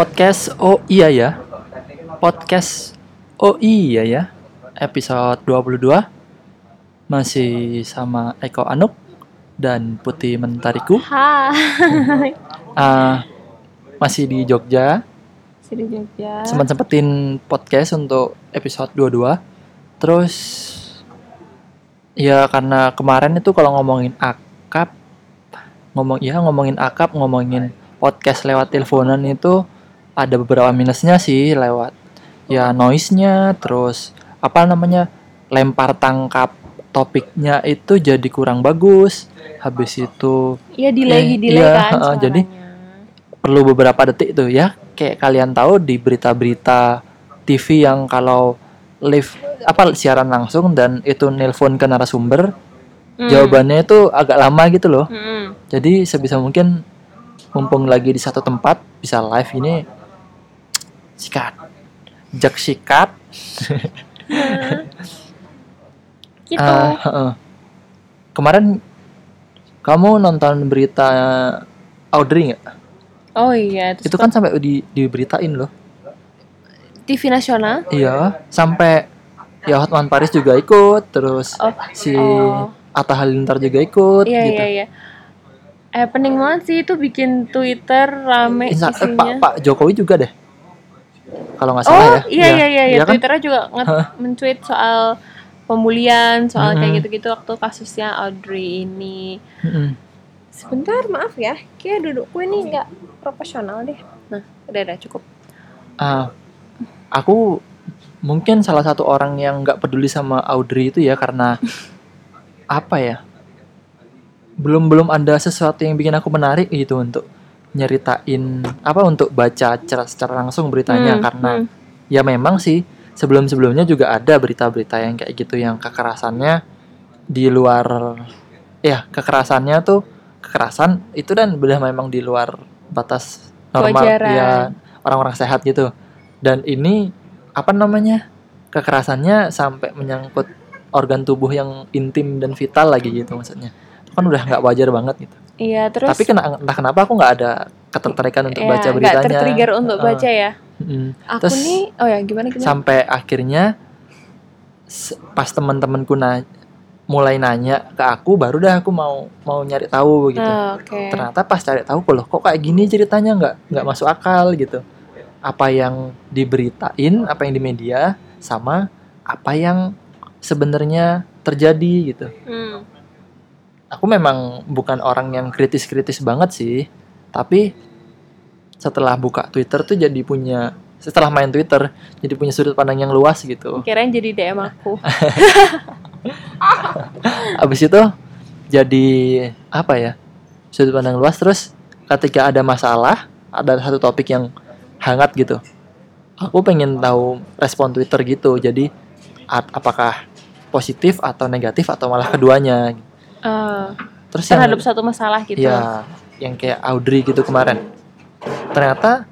podcast Oh iya ya. Podcast Oh iya ya. Episode 22 masih sama Eko Anuk dan Putih Mentariku. Hai. Ah, masih di Jogja. Sini Jogja. Sempat sempetin podcast untuk episode 22. Terus ya karena kemarin itu kalau ngomongin akap ngomong ya ngomongin akap ngomongin podcast lewat teleponan itu ada beberapa minusnya sih lewat ya noise-nya terus apa namanya lempar tangkap topiknya itu jadi kurang bagus habis itu Iya delay Eh, delay iya, kan. heeh, jadi perlu beberapa detik tuh ya kayak kalian tahu di berita-berita TV yang kalau live apa siaran langsung dan itu nelpon ke narasumber Hmm. jawabannya itu agak lama gitu loh Mm-mm. jadi sebisa mungkin mumpung lagi di satu tempat bisa live ini sikat jak sikat Gitu. Ah, heeh. kemarin kamu nonton berita Audrey nggak oh iya. Itu kan sampai di diberitain loh TV nasional. Iya, sampai ya Hotman Paris juga ikut, terus Oh. si Oh. Atta Halilintar juga ikut Iya gitu. iya iya. Eh pening banget sih itu bikin Twitter rame Insta- eh, Pak isinya. Pak Jokowi juga deh. Kalau nggak salah oh ya. iya iya iya, iya. kan? Twitternya juga men-tweet soal pemulihan, soal kayak Mm-mm. gitu-gitu waktu kasusnya Audrey ini. Mm-mm. Sebentar maaf ya, kayak dudukku ini nggak profesional deh. Nah, udah udah cukup. Ah, aku mungkin salah satu orang yang nggak peduli sama Audrey itu ya karena apa ya? Belum belum ada sesuatu yang bikin aku menarik gitu untuk nyeritain apa untuk baca secara, secara langsung beritanya. Hmm, karena hmm. ya memang sih sebelum-sebelumnya juga ada berita-berita yang kayak gitu yang kekerasannya di luar ya kekerasannya tuh kekerasan itu dan udah memang di luar batas normal. Kewajaran. ya orang-orang sehat gitu. Dan ini apa namanya kekerasannya sampai menyangkut organ tubuh yang intim dan vital lagi gitu maksudnya. Itu kan udah nggak wajar banget gitu Iya, terus tapi kena, entah kenapa aku nggak ada ketertarikan untuk ya, baca beritanya tertrigger untuk Heeh. baca ya. Mm. Aku Terus- nih, oh ya gimana gimana? sampai akhirnya pas teman-temanku na- mulai nanya ke aku baru dah aku mau mau nyari tahu gitu Ah, Oke. ternyata pas cari tahu loh kok kayak gini ceritanya nggak nggak masuk akal gitu apa yang diberitain apa yang di media sama apa yang sebenarnya terjadi gitu Hmm. Aku memang bukan orang yang kritis-kritis banget sih. Tapi setelah buka Twitter tuh jadi punya setelah main Twitter jadi punya sudut pandang yang luas gitu. Kirain jadi DM aku. Abis itu jadi apa ya sudut pandang luas. Terus ketika ada masalah ada satu topik yang hangat gitu aku pengen tahu respon Twitter gitu. Jadi apakah positif atau negatif atau malah keduanya Eh, terus yang terhadap satu masalah gitu. ya yang kayak Audrey gitu kemarin ternyata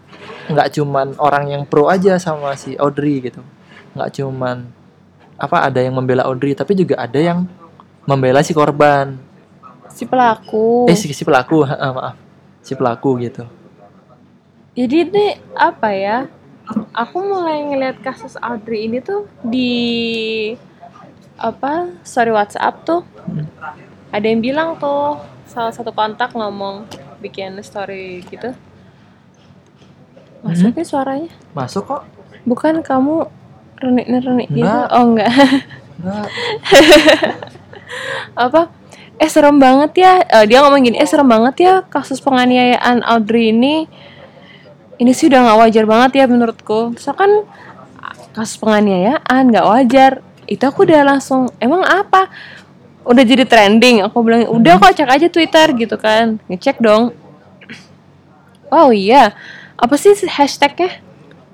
nggak cuman orang yang pro aja sama si Audrey gitu nggak cuman apa ada yang membela Audrey tapi juga ada yang membela si korban Si pelaku. eh si, si pelaku maaf si pelaku gitu Jadi ini apa ya? Aku mulai ngeliat kasus Audrey ini tuh di apa? Sorry WhatsApp tuh. Hmm. Ada yang bilang tuh salah satu kontak ngomong bikin story gitu. Masuk nih suaranya? masuk kok Bukan kamu renik-renik gitu? Enggak. Oh enggak. nggak apa eh serem banget ya Eh, dia ngomong gini eh serem banget ya kasus penganiayaan Audrey ini ini sih udah nggak wajar banget ya menurutku misalkan kasus penganiayaan nggak wajar itu aku udah langsung emang apa udah jadi trending aku bilang udah kok cek aja Twitter gitu kan ngecek dong oh iya apa sih hashtagnya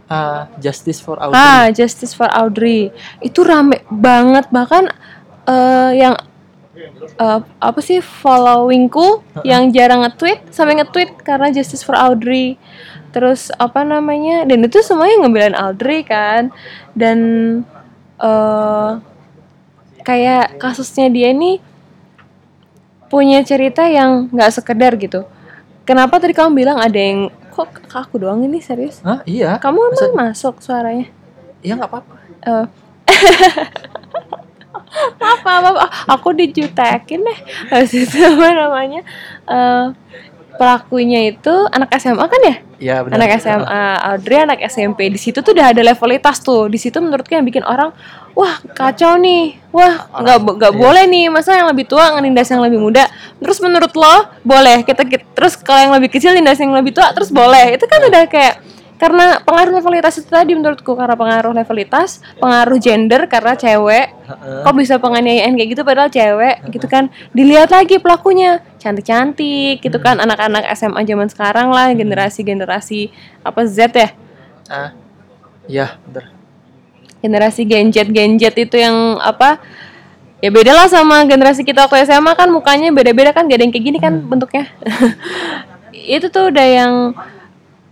Ah, justice for Audrey Ah, Justice for Audrey. Itu rame banget bahkan eh, yang eh, apa sih followingku yang jarang nge-tweet sampai nge-tweet karena Justice for Audrey. Terus apa namanya? Dan itu semuanya ngebelain Audrey kan. Dan eh kayak kasusnya dia ini punya cerita yang nggak sekedar gitu. Kenapa tadi kamu bilang ada yang kok aku doang ini serius Hah? Iya. kamu Masa- emang masuk suaranya Iya nggak apa-apa. Eh. apa apa apa. aku dijutekin deh habis itu apa namanya Eh, pelakunya itu anak SMA kan ya? Iya benar. anak SMA Audrey anak SMP di situ tuh udah ada levelitas tuh. Di situ menurutku yang bikin orang wah kacau nih. Wah nggak bo- nggak iya. boleh nih. Masa yang lebih tua ngenindas yang lebih muda? Terus menurut lo boleh. Kita, kita- terus kalau yang lebih kecil nindas yang lebih tua terus boleh. Itu kan udah kayak karena pengaruh levelitas itu tadi menurutku karena pengaruh levelitas pengaruh gender karena cewek. Kok bisa penganiayaan kayak gitu padahal cewek gitu kan. Dilihat lagi pelakunya cantik-cantik gitu kan. Anak-anak SMA zaman sekarang lah generasi-generasi apa Z ya? Ah. Iya, benar. generasi genjet-genjet itu yang apa ya beda lah sama generasi kita waktu SMA kan mukanya beda-beda kan gak ada yang kayak gini kan bentuknya. Itu tuh udah yang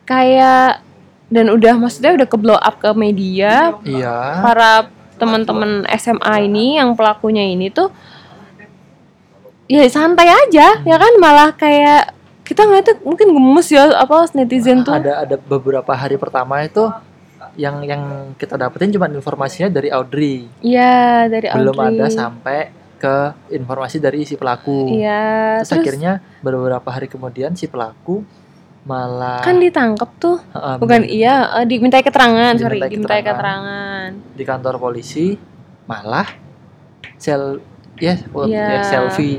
kayak dan udah maksudnya udah ke blow up ke media Iya. para teman-teman SMA ini yang pelakunya ini tuh ya santai aja ya kan malah kayak kita ngeliatnya mungkin gemes ya apa netizen tuh Ada ada beberapa hari pertama itu yang yang kita dapetin cuma informasinya dari Audrey. iya dari Belum Audrey. ada sampai ke informasi dari si pelaku. iya Terus, terus, akhirnya beberapa hari kemudian si pelaku malah kan ditangkap tuh Heeh, bukan iya eh, dimintai keterangan sorry dimintai keterangan. di kantor polisi malah sel ya Iya. ya, selfie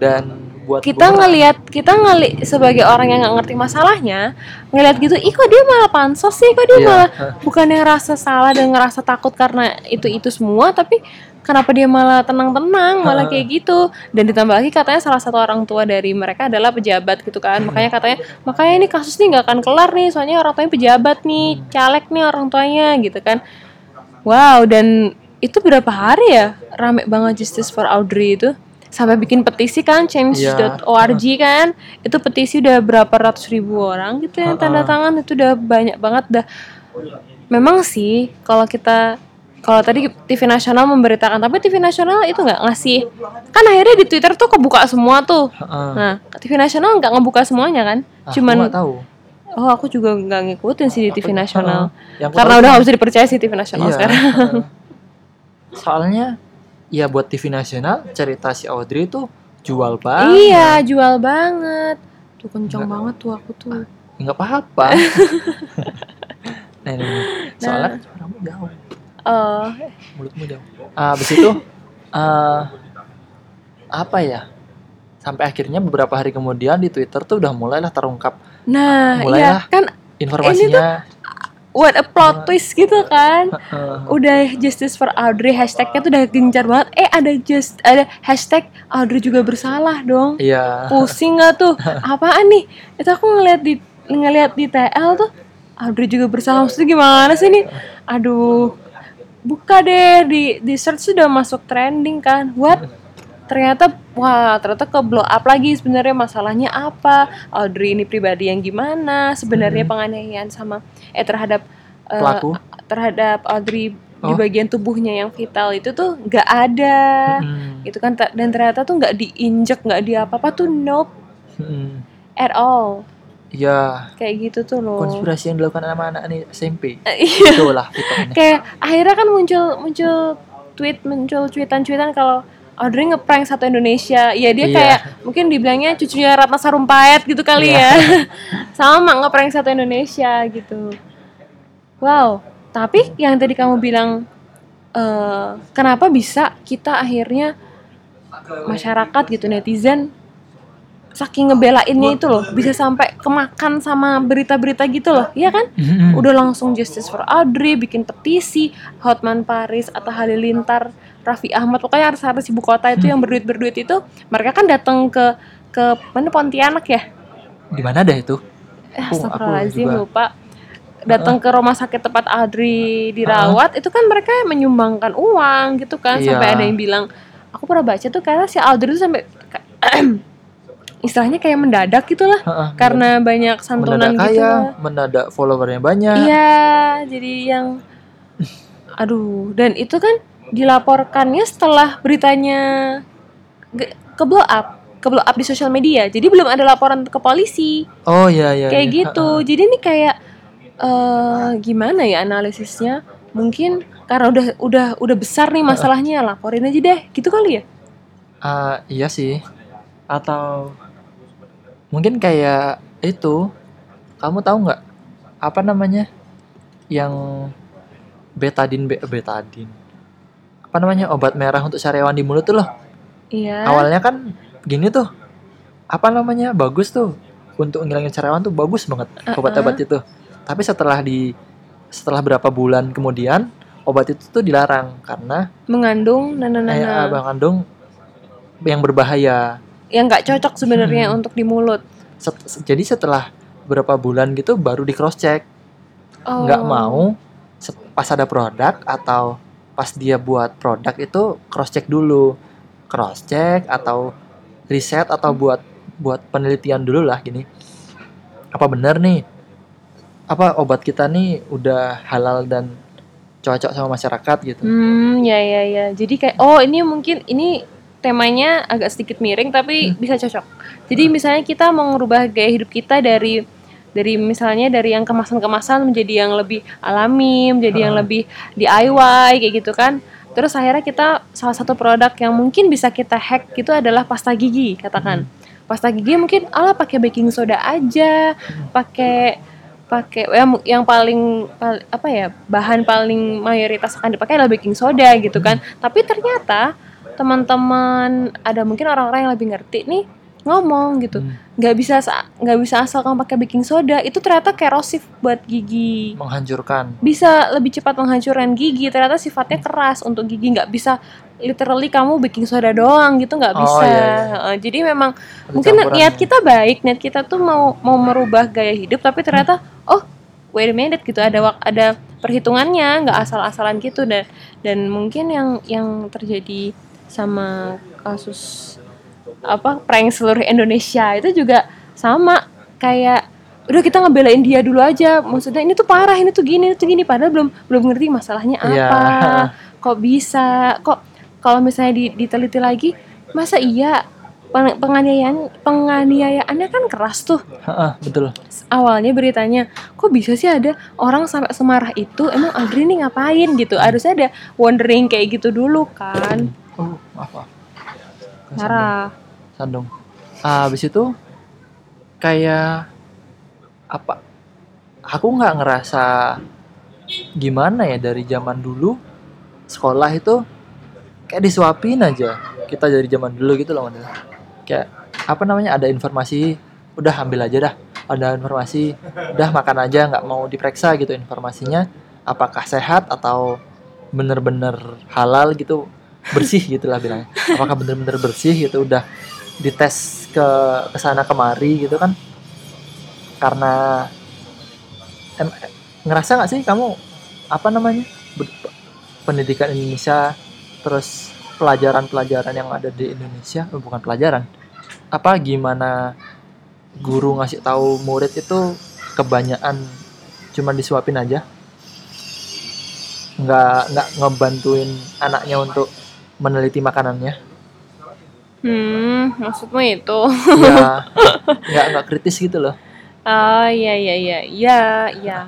dan buat kita ngelihat kita ngeli sebagai orang yang nggak ngerti masalahnya ngelihat gitu ih kok dia malah pansos sih? Kok dia Iya, malah bukannya ngerasa salah dan ngerasa takut karena itu itu semua tapi kenapa dia malah tenang-tenang malah kayak gitu? Dan ditambah lagi katanya salah satu orang tua dari mereka adalah pejabat gitu kan. Makanya katanya makanya ini kasus nih nggak akan kelar nih soalnya orang tuanya pejabat nih caleg nih orang tuanya gitu kan. Wow dan itu berapa hari ya? Rame banget justice for Audrey itu sampai bikin petisi kan change.org kan. Itu petisi udah berapa ratus ribu orang gitu yang tanda tangan. Itu udah banyak banget. Dah. Memang sih kalau kita kalau tadi TV nasional memberitakan tapi TV nasional itu nggak ngasih. Kan akhirnya di Twitter tuh kebuka semua tuh. Heeh. nah TV nasional nggak ngebuka semuanya kan? Ah, cuman aku tahu. Oh aku juga nggak ngikutin sih di TV nasional. Aku karena udah nggak bisa dipercaya sih TV nasional Iya, sekarang. Soalnya ya buat TV nasional cerita si Audrey itu jual banget. Iya jual banget. Tuh kencang Nggak. banget tuh aku tuh. Nggak apa-apa. Nah, ini, ini. soalnya kan suaramu jauh. Oh. Mulutmu jauh. Ah, habis itu eh apa ya? Sampai akhirnya beberapa hari kemudian di Twitter tuh udah mulailah terungkap. Nah Mulai iya kan informasinya what a plot twist gitu kan. Udah justice for Audrey hashtagnya tuh udah gencar banget. Eh ada just ada hashtag Audrey juga bersalah dong. Iya. Pusing nggak tuh? Apaan nih? Itu aku ngeliat di ngeliat di TL tuh Audrey juga bersalah. Maksudnya gimana sih nih? Aduh. Buka deh di di search sudah masuk trending kan. What ternyata wah ternyata ke blow up lagi sebenarnya masalahnya apa Audrey ini pribadi yang gimana sebenarnya penganiayaan sama eh terhadap eh, pelaku terhadap Audrey di Oh. bagian tubuhnya yang vital itu tuh nggak ada Mm-mm. gitu kan dan ternyata tuh nggak diinjek nggak di apa apa tuh nope Mm-mm. at all Iya, kayak gitu tuh loh konspirasi yang dilakukan sama anak nih SMP. iya Itulah fiturnya. kayak akhirnya kan muncul muncul tweet muncul cuitan-cuitan kalau Audrey ngeprank satu Indonesia ya dia Iya. kayak mungkin dibilangnya cucunya Ratna Sarumpayat gitu kali Iya. ya sama ngeprank satu Indonesia gitu wow tapi yang tadi kamu bilang eh, kenapa bisa kita akhirnya masyarakat gitu netizen saking ngebelainnya itu loh bisa sampai kemakan sama berita-berita gitu loh iya kan Mm-mm. udah langsung Justice for Audrey bikin petisi Hotman Paris atau Halilintar Raffi Ahmad pokoknya artis-artis ibu kota itu yang berduit berduit itu mereka kan datang ke ke mana Pontianak ya Di mana dah itu? eh, aku Astagfirullahaladzim lupa datang ke rumah sakit tempat Audrey dirawat itu kan mereka menyumbangkan uang gitu kan Iya. sampai ada yang bilang aku pernah baca tuh karena si Audrey tuh sampai istilahnya kayak mendadak gitu lah Heeh, karena banyak santunan mendadak gitu kaya, lah. mendadak followernya banyak. Iya, jadi yang aduh, dan itu kan dilaporkannya setelah beritanya ke blow up. ke blow up di sosial media. Jadi belum ada laporan ke polisi. Oh iya iya. kayak iya. gitu. Jadi ini kayak eh gimana ya analisisnya? Mungkin karena udah udah udah besar nih masalahnya, laporin aja deh. Gitu kali ya? Ah, iya sih. Atau mungkin kayak itu. Kamu tahu nggak apa namanya? Yang betadin be, betadin. Apa namanya? Obat merah untuk sariawan di mulut tuh loh. Iya. Awalnya kan gini tuh. Apa namanya? Bagus tuh. Untuk ngilangin sariawan tuh bagus banget obat-obat itu. Tapi setelah di setelah berapa bulan kemudian obat itu tuh dilarang karena Mengandung nana eh, nana mengandung yang berbahaya. yang nggak cocok sebenarnya Hmm. untuk di mulut. Set- se- jadi setelah berapa bulan gitu baru di cross check Oh. nggak mau set- pas ada produk atau pas dia buat produk itu cross check dulu. Cross check atau riset atau buat buat penelitian dulu lah gini. Apa benar nih? Apa obat kita nih udah halal dan cocok sama masyarakat gitu? Hmm, ya ya ya. Jadi kayak oh ini mungkin ini temanya agak sedikit miring tapi bisa cocok. Jadi misalnya kita mau ngerubah gaya hidup kita dari dari misalnya dari yang kemasan-kemasan menjadi yang lebih alami, menjadi yang lebih DIY kayak gitu kan. Terus akhirnya kita salah satu produk yang mungkin bisa kita hack itu adalah pasta gigi katakan. Pasta gigi mungkin ala pakai baking soda aja, pakai pakai yang, yang paling pal- apa ya bahan paling mayoritas akan dipakai adalah baking soda gitu kan. Tapi ternyata teman-teman ada mungkin orang-orang yang lebih ngerti nih ngomong gitu. Hmm, nggak bisa sa- nggak bisa asal kamu pakai baking soda itu ternyata korosif buat gigi. Menghancurkan. Bisa lebih cepat menghancurkan gigi ternyata sifatnya keras untuk gigi nggak bisa literally kamu baking soda doang gitu nggak Oh, bisa. iya, iya. Heeh, jadi memang Ada mungkin niat kita baik niat kita tuh mau mau merubah gaya hidup tapi ternyata oh wait a minute gitu ada wak- ada perhitungannya nggak asal-asalan gitu. Dan dan mungkin yang yang terjadi sama kasus apa prank seluruh Indonesia. Itu juga sama kayak udah kita ngebelain dia dulu aja. Maksudnya ini tuh parah ini tuh gini ini tuh gini. Padahal belum belum ngerti masalahnya apa. Iya. kok bisa? Kok kalau misalnya di- diteliti lagi masa iya? Peng- penganiayaan penganiayaannya kan keras tuh. Betul. Awalnya beritanya kok bisa sih ada orang sampai semarah itu? Emang Audrey ini ngapain? Gitu. Harusnya ada wondering kayak gitu dulu kan. Oh maaf maaf. Marah Sandung. Ah, habis itu kayak apa? Aku nggak ngerasa gimana ya dari zaman dulu sekolah itu kayak disuapin aja. Kita dari zaman dulu gitu loh, model. Kayak apa namanya? Ada informasi, udah ambil aja dah. Ada informasi, udah makan aja, nggak mau diperiksa gitu informasinya. Apakah sehat atau bener-bener halal gitu, bersih gitulah bilangnya. Apakah bener-bener bersih gitu, udah dites ke ke sana kemari gitu kan. Karena em, ngerasa nggak sih kamu apa namanya pendidikan Indonesia terus pelajaran-pelajaran yang ada di Indonesia eh, bukan pelajaran apa gimana guru ngasih tahu murid itu kebanyakan cuman disuapin aja? Nggak nggak ngebantuin anaknya untuk meneliti makanannya hmm maksudmu itu? Ya nggak nggak kritis gitu loh. Ah iya iya iya. Iya iya.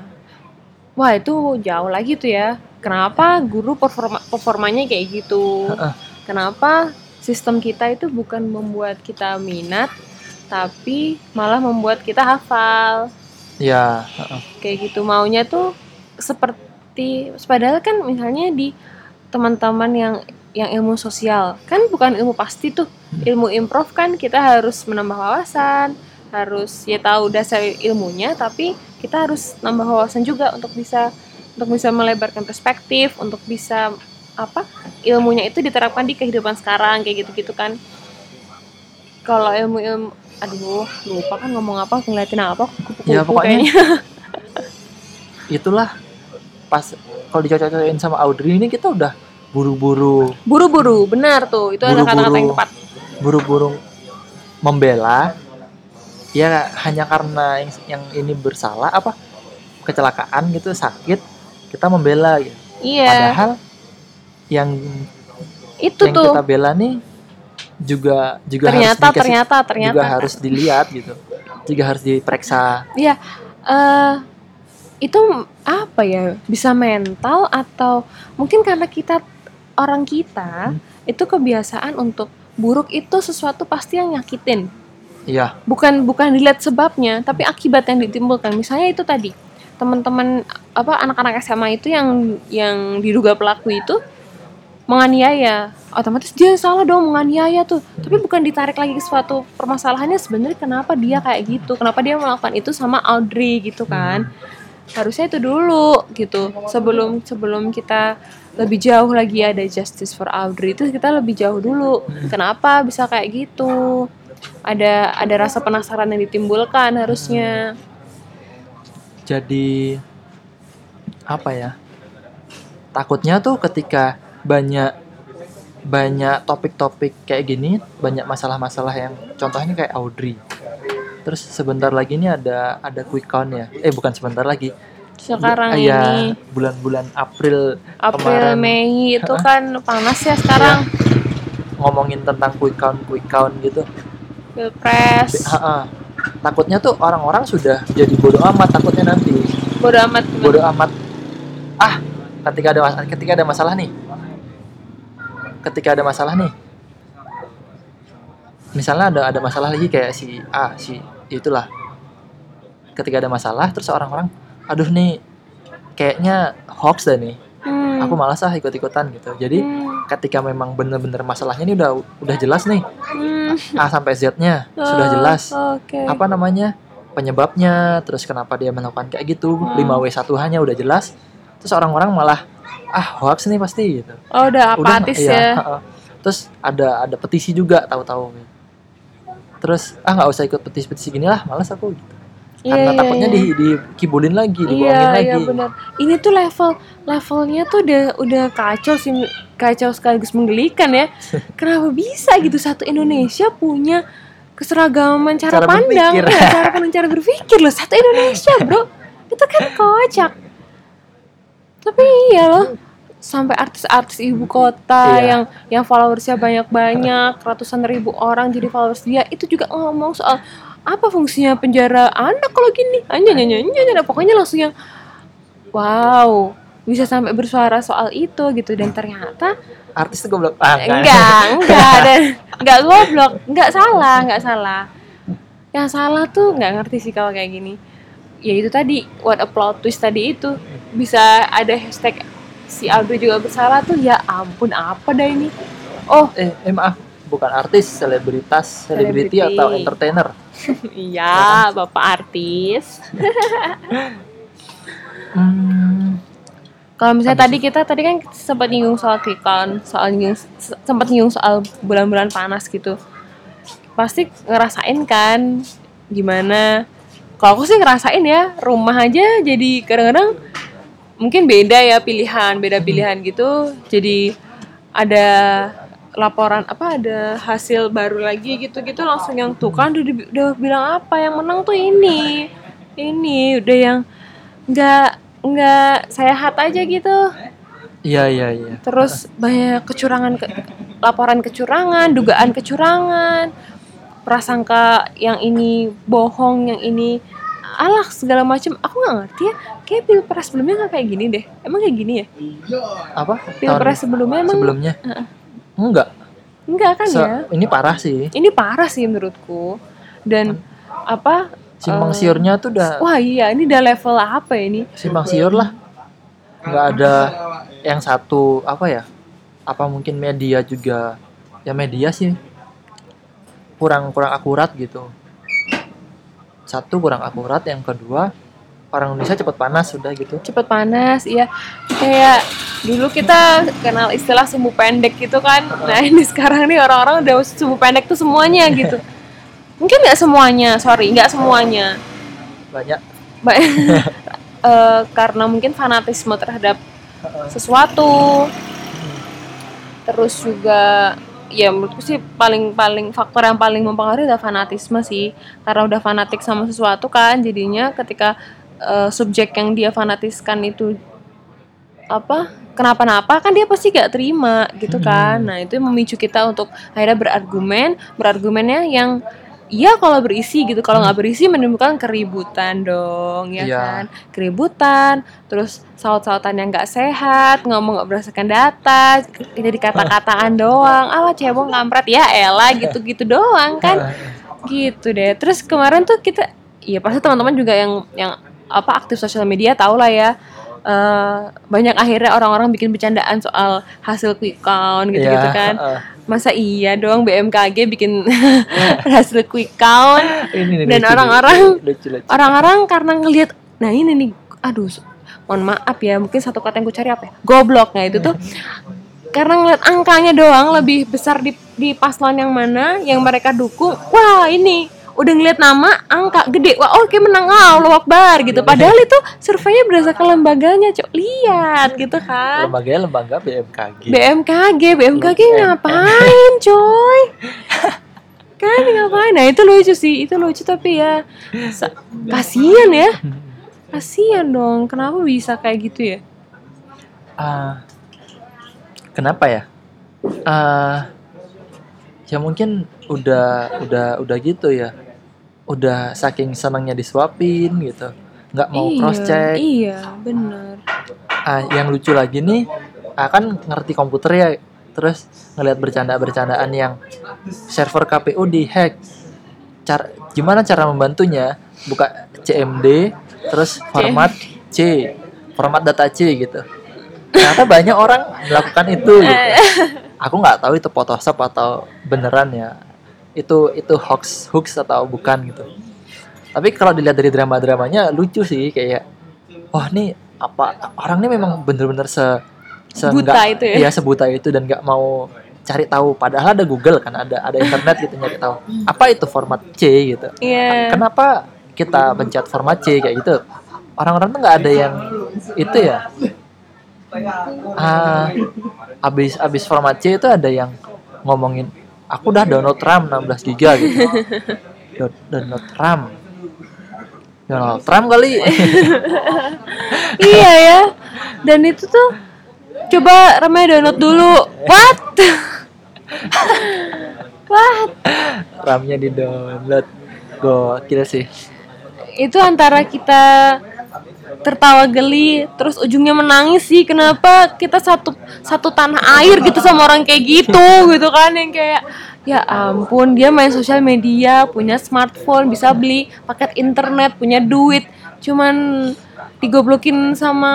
Wah itu jauh lagi tuh ya. Kenapa guru performa performanya kayak gitu? Kenapa sistem kita itu bukan membuat kita minat tapi malah membuat kita hafal? Ya heeh. kayak gitu. Maunya tuh seperti padahal kan misalnya di teman-teman yang yang ilmu sosial. Kan bukan ilmu pasti tuh. Ilmu improv kan kita harus menambah wawasan harus ya tahu dasar ilmunya tapi kita harus nambah wawasan juga untuk bisa untuk bisa melebarkan perspektif untuk bisa apa ilmunya itu diterapkan di kehidupan sekarang kayak gitu-gitu kan. Kalau ilmu ilmu aduh lupa kan ngomong apa ngeliatin apa kupu-kupu Ya, pokoknya kayaknya. itulah. Pas kalau dicocok-cocokin sama Audrey ini kita udah buru-buru buru-buru benar tuh itu ada Buru-buru. kata-kata yang tepat buru-buru membela ya hanya karena yang, yang ini bersalah apa kecelakaan gitu sakit kita membela gitu. iya padahal yang itu yang tuh kita bela nih juga juga ternyata harus dikasih- ternyata ternyata juga harus dilihat gitu juga harus diperiksa Iya, eh itu apa ya? Bisa mental atau mungkin karena kita orang kita Hmm. itu kebiasaan untuk buruk itu sesuatu pasti yang nyakitin. iya. Bukan bukan dilihat sebabnya, tapi akibat yang ditimbulkan. Misalnya itu tadi teman-teman apa anak-anak SMA itu yang yang diduga pelaku itu menganiaya. Otomatis dia salah dong menganiaya tuh. Tapi bukan ditarik lagi ke suatu permasalahannya sebenarnya kenapa dia kayak gitu? Kenapa dia melakukan itu sama Audrey gitu kan harusnya itu dulu gitu. Sebelum sebelum kita lebih jauh lagi ada justice for Audrey itu kita lebih jauh dulu. Kenapa bisa kayak gitu? Ada ada rasa penasaran yang ditimbulkan harusnya. Jadi apa ya? Takutnya tuh ketika banyak banyak topik-topik kayak gini banyak masalah-masalah yang contohnya kayak Audrey terus sebentar lagi ini ada ada quick count ya. Eh bukan sebentar lagi. Sekarang Bu- ya, ini. bulan-bulan April April kemarin. Mei itu kan panas ya sekarang. Ngomongin tentang quick count quick count gitu. Pilpres. Takutnya tuh orang-orang sudah jadi bodoh amat takutnya nanti. Bodo amat gimana? bodoh amat. Ah ketika ada ketika ada masalah nih. Ketika ada masalah nih misalnya ada ada masalah lagi kayak si A si itulah ketika ada masalah terus orang-orang aduh nih kayaknya hoax dah nih Hmm. aku malas ah ikut-ikutan gitu jadi Hmm. ketika memang bener-bener masalahnya ini udah udah jelas nih Hmm. A sampai Z-nya sudah Oh, jelas Oke. apa namanya penyebabnya terus kenapa dia melakukan kayak gitu Hmm. 5W1 hanya udah jelas terus orang-orang malah ah hoax nih pasti gitu Oh udah apatis iya, ya. ha-ha. terus ada ada petisi juga tahu-tahu terus ah nggak usah ikut petisi-petisi gini lah malas aku gitu Iya, karena iya, takutnya iya. di dikibulin lagi dibohongin Iya lagi iya benar. Ini tuh level levelnya tuh udah udah kacau sih kacau sekaligus menggelikan ya. Kenapa bisa gitu satu Indonesia punya keseragaman cara, Cara pandang, berpikir. ya, cara pandang cara berpikir loh satu Indonesia bro. Itu kan kocak. Tapi iya loh sampai artis-artis ibu kota Iya. yang yang followersnya banyak-banyak ratusan ribu orang jadi followers dia itu juga ngomong soal apa fungsinya penjara anak kalau gini. Anjay anjay anjay anjay. pokoknya langsung yang wow bisa sampai bersuara soal itu gitu. Dan ternyata artis tuh goblok ah, enggak enggak dan enggak goblok enggak salah enggak salah. Yang salah tuh enggak ngerti sih kalau kayak gini. Ya itu tadi what a plot twist tadi itu. Bisa ada hashtag si Audrey juga bersalah tuh ya ampun apa dah ini? Oh. Eh, eh maaf bukan artis selebritas selebriti atau entertainer. Iya bapak artis. Hmm, Kalau misalnya Habis tadi kita tadi kan sempat nyinggung soal quick count, soal nyinggung, sempat nyinggung soal bulan-bulan panas gitu. Pasti ngerasain kan gimana? Kalau aku sih ngerasain ya, rumah aja jadi kadang-kadang mungkin beda ya pilihan, beda pilihan gitu. Jadi ada laporan apa ada hasil baru lagi gitu-gitu langsung yang tuh kan udah, udah bilang apa yang menang tuh ini ini udah yang nggak nggak sehat aja gitu. Iya iya iya. Terus banyak kecurangan ke, laporan kecurangan dugaan kecurangan prasangka yang ini bohong yang ini alah segala macam aku nggak ngerti ya. Kayak pilpres sebelumnya nggak kayak gini deh. Emang kayak gini ya? Apa? Pilpres sebelumnya emang sebelumnya? Heeh. enggak enggak kan Se- ya? ini parah sih. Ini parah sih menurutku. Dan apa simpang eh, siurnya tuh udah wah iya ini udah level apa ya ini? Simpang siur lah. Nggak ada yang satu apa ya? Apa mungkin media juga? Ya media sih. Kurang kurang akurat gitu satu kurang akurat. Yang kedua orang Indonesia cepat panas sudah gitu. Cepet panas iya. Kayak dulu kita kenal istilah sumbu pendek gitu kan. Nah ini sekarang nih orang-orang udah sumbu pendek tuh semuanya gitu. Mungkin nggak semuanya sorry nggak semuanya. Banyak. Ba- Eh, karena mungkin fanatisme terhadap sesuatu. Terus juga ya menurutku sih paling paling faktor yang paling mempengaruhi adalah fanatisme sih karena udah fanatik sama sesuatu kan jadinya ketika eh, subjek yang dia fanatiskan itu apa kenapa-napa kan dia pasti gak terima gitu kan Hmm. nah itu memicu kita untuk akhirnya berargumen berargumennya yang Iya kalau berisi gitu. Kalau nggak berisi menimbulkan keributan dong ya Iya. kan? Keributan terus saut-sautan yang nggak sehat ngomong nggak berdasarkan data jadi kata-kataan doang. Alah cebong kampret ya elah gitu-gitu doang kan? Gitu deh. Terus kemarin tuh kita iya pasti teman-teman juga yang yang apa aktif sosial media tau lah ya eh, banyak akhirnya orang-orang bikin bercandaan soal hasil quick count gitu-gitu Iya, kan. heeh. masa iya dong BMKG bikin hasil quick count? Ini nih, Dan orang-orang- orang-orang karena ngelihat nah ini nih aduh mohon maaf ya mungkin satu kata yang gue cari apa ya? Goblok. Nah itu tuh karena ngeliat angkanya doang lebih besar di di paslon yang mana yang mereka dukung wah ini udah ngeliat nama angka gede. Wah oke menang. Ah Allah Akbar gitu. Padahal itu surveinya berdasarkan lembaganya cok. Lihat gitu kan. Lembaganya lembaga BMKG BMKG BMKG BMKG. ngapain coy? Kan ngapain? Nah itu lucu sih itu lucu tapi ya kasian ya. Kasian dong kenapa bisa kayak gitu ya? Ah, kenapa ya? Ah, ya mungkin udah udah udah gitu ya udah saking senangnya disuapin gitu. Nggak mau iya cross check iya benar. Ah yang lucu lagi nih ah, kan ngerti komputer ya terus ngelihat bercanda-bercandaan yang server KPU dihack. Cara gimana cara membantunya? Buka CMD terus format C format data C gitu. Ternyata banyak orang melakukan itu gitu. aku nggak tahu itu Photoshop atau beneran ya itu itu hoax hoax atau bukan gitu. Tapi kalau dilihat dari drama-dramanya lucu sih kayak wah nih apa orang ini memang bener-bener se, se Buta nggak- itu ya? iya sebuta itu dan nggak mau cari tahu. Padahal ada Google kan ada ada internet gitu nyari tahu. Apa itu format C gitu? Iya. Kenapa kita pencet format C kayak gitu? Orang-orang tuh nggak ada yang itu ya? Ah abis abis format C itu ada yang ngomongin aku udah download RAM 16 giga gitu. Do- download RAM. Download RAM kali. Iya ya. Dan itu tuh coba ramai download dulu. What? What? RAM-nya di download. Gokil sih. Itu antara kita tertawa geli terus ujungnya menangis sih. Kenapa kita satu satu tanah air gitu sama orang kayak gitu gitu kan yang kayak ya ampun dia main sosial media punya smartphone bisa beli paket internet punya duit. Cuman digoblokin sama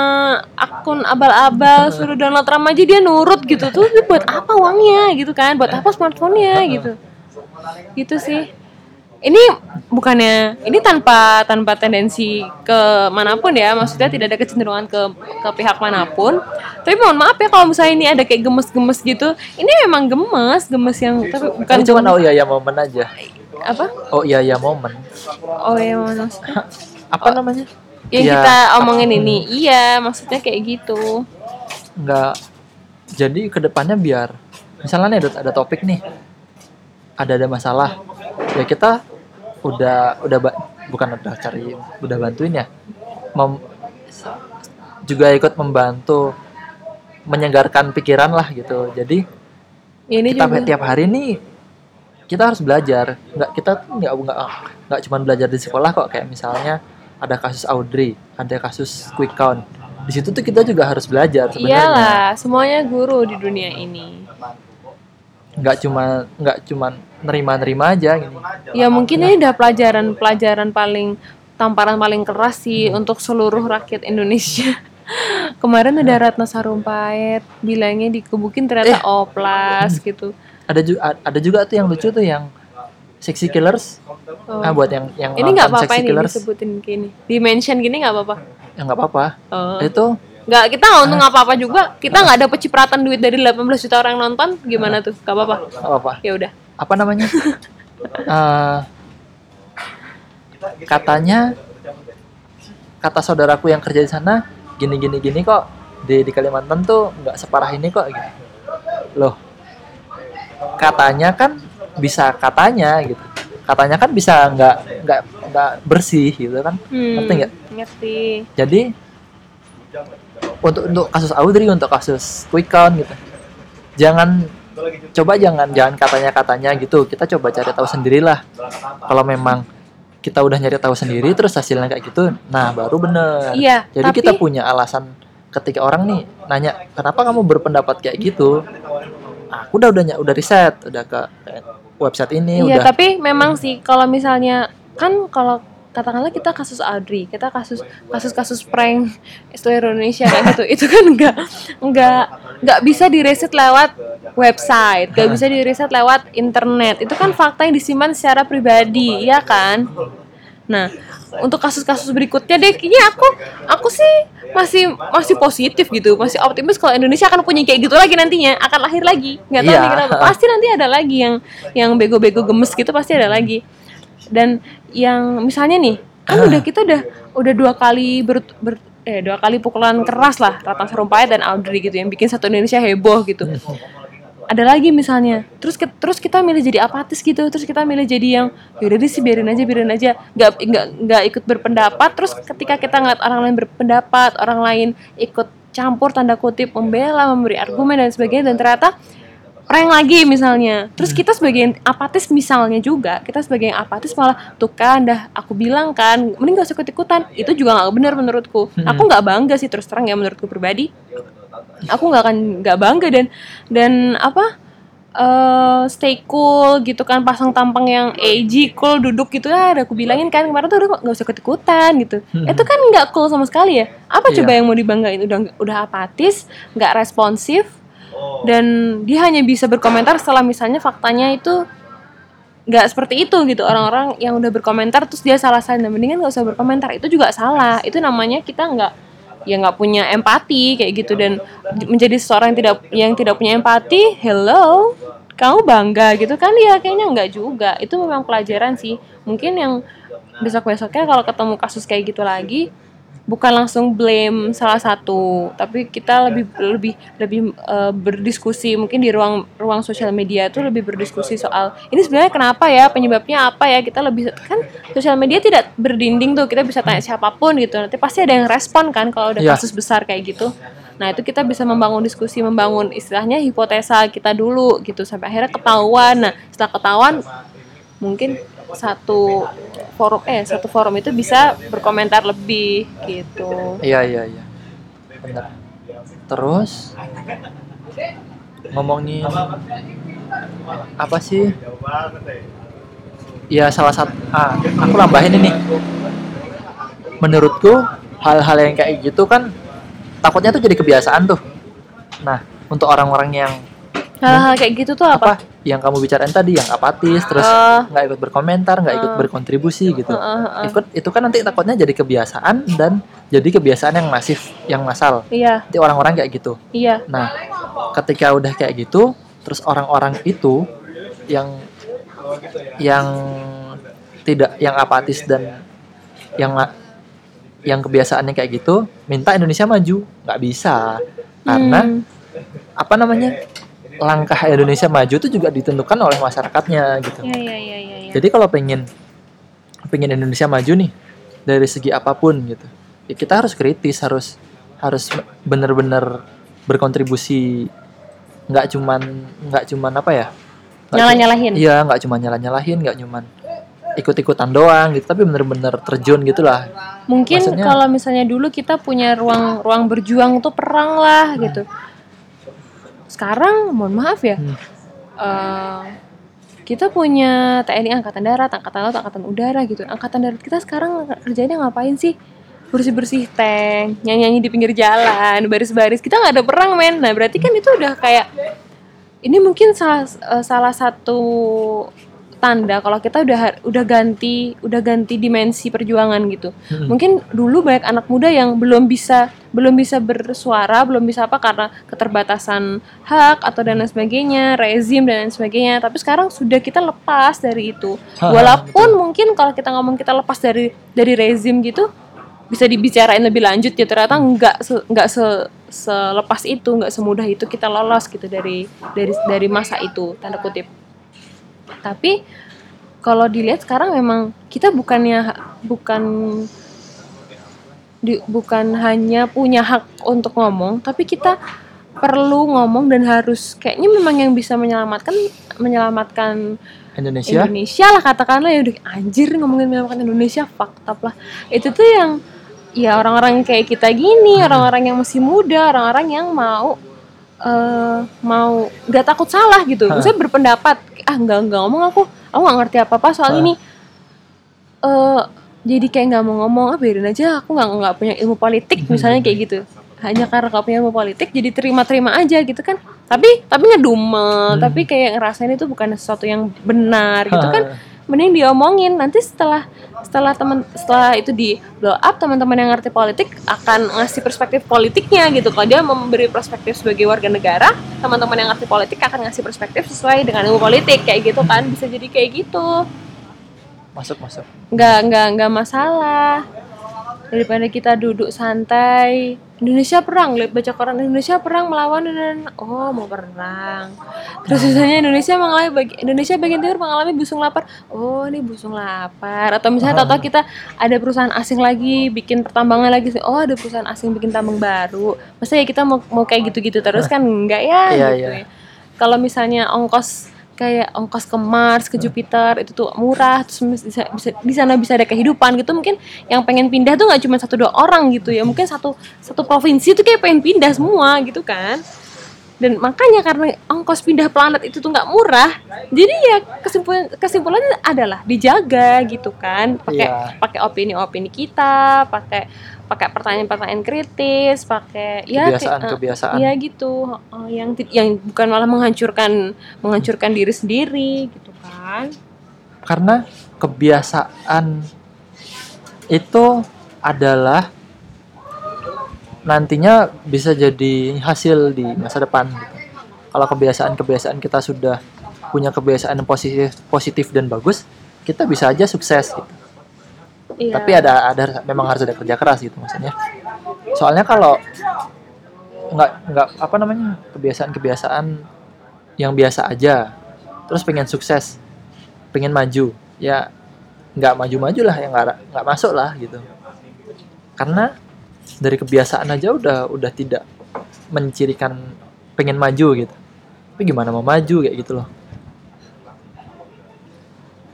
akun abal-abal suruh download RAM aja dia nurut gitu. Tuh buat apa uangnya? Gitu kan buat apa smartphone-nya? Gitu. Gitu sih ini bukannya ini tanpa tanpa tendensi ke mana pun ya maksudnya tidak ada kecenderungan ke ke pihak mana pun. Tapi mohon maaf ya kalau misalnya ini ada kayak gemes-gemes gitu. Ini memang gemes gemes yang tapi bukan kan cuma oh iya ya momen aja. Apa? Oh iya ya momen. Oh ya maksudnya? Apa namanya? Yang Ya, kita omongin ini. Iya maksudnya kayak gitu. Nggak. Jadi ke depannya biar misalnya nih ada, ada topik nih. Ada ada masalah ya kita udah udah bukan udah cari udah bantuin ya. Mem- juga ikut membantu menyegarkan pikiran lah gitu. Jadi ini kita juga tiap hari nih kita harus belajar. Nggak kita tuh nggak nggak nggak cuma belajar di sekolah kok. Kayak misalnya ada kasus Audrey ada kasus quick count. Di situ tuh kita juga harus belajar sebenarnya. Iyalah semuanya guru di dunia ini nggak cuma nggak cuma nerima-nerima aja gini Ya mungkin ini udah pelajaran-pelajaran paling tamparan paling keras sih untuk seluruh rakyat Indonesia. Kemarin ada Ratna Sarumpait bilangnya dikebukin ternyata oplas gitu. ada juga ada juga tuh yang lucu tuh yang sexy killers Oh. ah buat yang yang Ini nggak apa-apa ini disebutin gini. Di mention gini nggak apa-apa. ya nggak apa-apa Oh. itu Nggak kita nggak untung apa-apa juga. Kita nggak ada pecipratan duit dari 18 juta orang nonton. Gimana tuh? Gak apa-apa. nggak apa-apa Ya udah. apa namanya Eh, katanya kata saudaraku yang kerja di sana gini gini gini kok di di Kalimantan tuh nggak separah ini kok gitu loh katanya kan bisa katanya gitu katanya kan bisa nggak nggak nggak bersih gitu kan Hmm, Ngerti nggak? Ngerti. jadi untuk untuk kasus Audrey untuk kasus quick count gitu. Jangan coba jangan jangan katanya katanya gitu. Kita coba cari tahu sendirilah kalau memang kita udah nyari tahu sendiri terus hasilnya kayak gitu nah baru bener. Iya, jadi tapi kita punya alasan ketika orang nih nanya kenapa kamu berpendapat kayak gitu? Aku udah udah udah riset udah ke website ini Iya, udah tapi memang sih kalau misalnya kan kalau katakanlah kita kasus Audrey, kita kasus kasus-kasus prank seluruh Indonesia kayak gitu, itu kan enggak enggak enggak bisa direset lewat website, enggak bisa direset lewat internet. Itu kan fakta yang disimpan secara pribadi, ya kan? Nah, untuk kasus-kasus berikutnya deh, kayaknya aku aku sih masih masih positif gitu, masih optimis kalau Indonesia akan punya kayak gitu lagi nantinya, akan lahir lagi. Nggak tahu Iya. nih kenapa. Pasti nanti ada lagi yang yang bego-bego gemes gitu pasti ada lagi. Dan yang misalnya nih, kan udah kita udah udah dua kali ber, ber- eh dua kali pukulan keras lah Ratna Sarumpait dan Audrey gitu yang bikin satu Indonesia heboh gitu. Ada lagi misalnya terus ke- terus kita milih jadi apatis gitu terus kita milih jadi yang yaudah deh sih biarin aja biarin aja. Nggak nggak nggak ikut berpendapat terus ketika kita ngeliat orang lain berpendapat orang lain ikut campur tanda kutip membela memberi argumen dan sebagainya dan ternyata prank lagi misalnya. Terus kita sebagai apatis misalnya juga kita sebagai yang apatis malah tuh kan dah aku bilang kan mending gak usah ikut ikutan itu juga nggak benar menurutku. Aku nggak bangga sih terus terang ya menurutku pribadi. Aku nggak akan nggak bangga dan dan apa eh stay cool gitu kan pasang tampang yang edgy cool duduk gitu. Ya udah aku bilangin kan kemarin tuh udah nggak usah ikut ikutan gitu itu kan nggak cool sama sekali ya. Apa coba Iya. yang mau dibanggain? Udah udah apatis nggak responsif dan dia hanya bisa berkomentar setelah misalnya faktanya itu nggak seperti itu gitu. Orang-orang yang udah berkomentar terus dia salah nah, mendingan nggak usah berkomentar. Itu juga salah. Itu namanya kita nggak ya nggak punya empati kayak gitu. Dan menjadi seorang yang tidak yang tidak punya empati hello kamu bangga? Gitu kan? Ya kayaknya nggak juga. Itu memang pelajaran sih. Mungkin yang besok besoknya kalau ketemu kasus kayak gitu lagi bukan langsung blame salah satu tapi kita lebih lebih lebih eh, berdiskusi. Mungkin di ruang ruang sosial media itu lebih berdiskusi soal ini sebenarnya kenapa ya penyebabnya apa ya kita lebih kan sosial media tidak berdinding tuh kita bisa tanya siapa pun gitu. Nanti pasti ada yang respon kan kalau udah Iya. kasus besar kayak gitu. Nah itu kita bisa membangun diskusi membangun istilahnya hipotesa kita dulu gitu sampai akhirnya ketahuan. Nah setelah ketahuan mungkin satu forum eh satu forum itu bisa berkomentar lebih gitu Iya iya iya. Benar. Terus ngomongin apa sih? Ya salah satu ah aku nambahin ini. Menurutku hal-hal yang kayak gitu kan takutnya tuh jadi kebiasaan tuh. Nah, untuk orang-orang yang hal-hal kayak gitu tuh apa, apa? Yang kamu bicarain tadi yang apatis terus Eh. nggak ikut berkomentar nggak ikut berkontribusi gitu. Heeh, heeh. ikut itu kan nanti takutnya jadi kebiasaan dan jadi kebiasaan yang masif yang massal iya. Nanti orang-orang kayak gitu. Iya. Nah ketika udah kayak gitu terus orang-orang itu yang yang tidak yang apatis dan yang yang kebiasaannya kayak gitu minta Indonesia maju. Nggak bisa. Karena Hmm. apa namanya langkah Indonesia maju itu juga ditentukan oleh masyarakatnya gitu iya iya iya iya iya. jadi kalau pengen pengen Indonesia maju nih dari segi apa pun gitu ya kita harus kritis harus harus bener-bener berkontribusi nggak cuman nggak cuman apa ya nggak cu- Nyalah-nyalahin. iya nggak cuman nyalah nyalahin nggak cuman ikut-ikutan doang gitu tapi bener-bener terjun gitulah mungkin maksudnya- kalau misalnya dulu kita punya ruang ruang berjuang tuh perang lah gitu sekarang mohon maaf ya Hmm. eh, kita punya TNI angkatan darat angkatan laut angkatan udara gitu. Angkatan darat kita sekarang kerjanya ngapain sih? Bersih bersih tank nyanyi nyanyi di pinggir jalan baris baris kita nggak ada perang men. Nah berarti kan itu udah kayak ini mungkin salah eh, salah satu tanda kalau kita udah udah ganti udah ganti dimensi perjuangan gitu. Mm-mm. mungkin dulu banyak anak muda yang belum bisa belum bisa bersuara belum bisa apa karena keterbatasan hak atau dan lain sebagainya rezim dan lain sebagainya. Tapi sekarang sudah kita lepas dari itu. Ha, walaupun mungkin kalau kita ngomong kita lepas dari dari rezim gitu bisa dibicarain lebih lanjut ya ternyata nggak se, nggak se, selepas itu nggak semudah itu kita lolos gitu dari dari dari masa itu tanda kutip. Tapi kalau dilihat sekarang memang kita bukannya bukan di, bukan hanya punya hak untuk ngomong, tapi kita perlu ngomong dan harus kayaknya memang yang bisa menyelamatkan menyelamatkan Indonesia? Indonesia lah katakanlah ya udah anjir ngomongin menyelamatkan Indonesia fakta lah. Itu tuh yang ya orang-orang kayak kita gini orang-orang yang masih muda orang-orang yang mau eh mau nggak takut salah gitu. Hah. maksudnya berpendapat ah nggak nggak ngomong aku aku nggak ngerti apa apa soal Hah. ini. Eh jadi kayak nggak mau ngomong ah biarin aja aku nggak nggak punya ilmu politik misalnya kayak gitu. Hanya karena gak punya ilmu politik jadi terima-terima aja gitu kan. Tapi tapi ngedumel. Hmm. tapi kayak ngerasain itu bukan sesuatu yang benar gitu kan. Mending diomongin. Nanti setelah setelah teman setelah itu di blow up teman-teman yang ngerti politik akan ngasih perspektif politiknya gitu. Kalau dia memberi perspektif sebagai warga negara teman-teman yang ngerti politik akan ngasih perspektif sesuai dengan ilmu politik. Kayak gitu kan. Bisa jadi kayak gitu masuk masuk. Nggak nggak nggak masalah. Daripada kita duduk santai. Indonesia perang lihat baca koran Indonesia perang melawan dan oh mau perang. Terus misalnya Indonesia mengalami bagi Indonesia bagian timur mengalami busung lapar. Oh ini busung lapar. Atau misalnya tahu kita ada perusahaan asing lagi bikin pertambangan lagi sih. Oh ada perusahaan asing bikin tambang baru. Masa ya kita mau mau kayak gitu-gitu terus kan? Enggak ya Iya, gitu iya. ya. Kalau misalnya ongkos kayak ongkos ke Mars, ke Jupiter itu tuh murah, terus bisa, bisa di sana bisa ada kehidupan gitu. Mungkin yang pengen pindah tuh nggak cuma satu dua orang gitu ya. Mungkin satu satu provinsi tuh kayak pengen pindah semua gitu kan. Dan makanya karena ongkos pindah planet itu tuh nggak murah jadi ya kesimpulan kesimpulannya adalah dijaga gitu kan. Pakai Iya. pakai opini-opini kita pakai pakai pertanyaan-pertanyaan kritis pakai ya kayak- kebiasaan eh, Iya gitu, Oh, yang yang bukan malah menghancurkan menghancurkan diri sendiri gitu kan? karena kebiasaan itu adalah nantinya bisa jadi hasil di masa depan gitu. Kalau kebiasaan-kebiasaan kita sudah punya kebiasaan positif positif dan bagus, kita bisa aja sukses gitu. Iya. Tapi ada ada memang harus ada kerja keras gitu maksudnya. Soalnya kalau nggak nggak apa namanya kebiasaan-kebiasaan yang biasa aja, terus pengen sukses, pengen maju, ya nggak maju-maju lah, ya nggak nggak masuk lah gitu. Karena dari kebiasaan aja udah udah tidak mencirikan pengen maju gitu. Tapi gimana mau maju kayak gitu loh.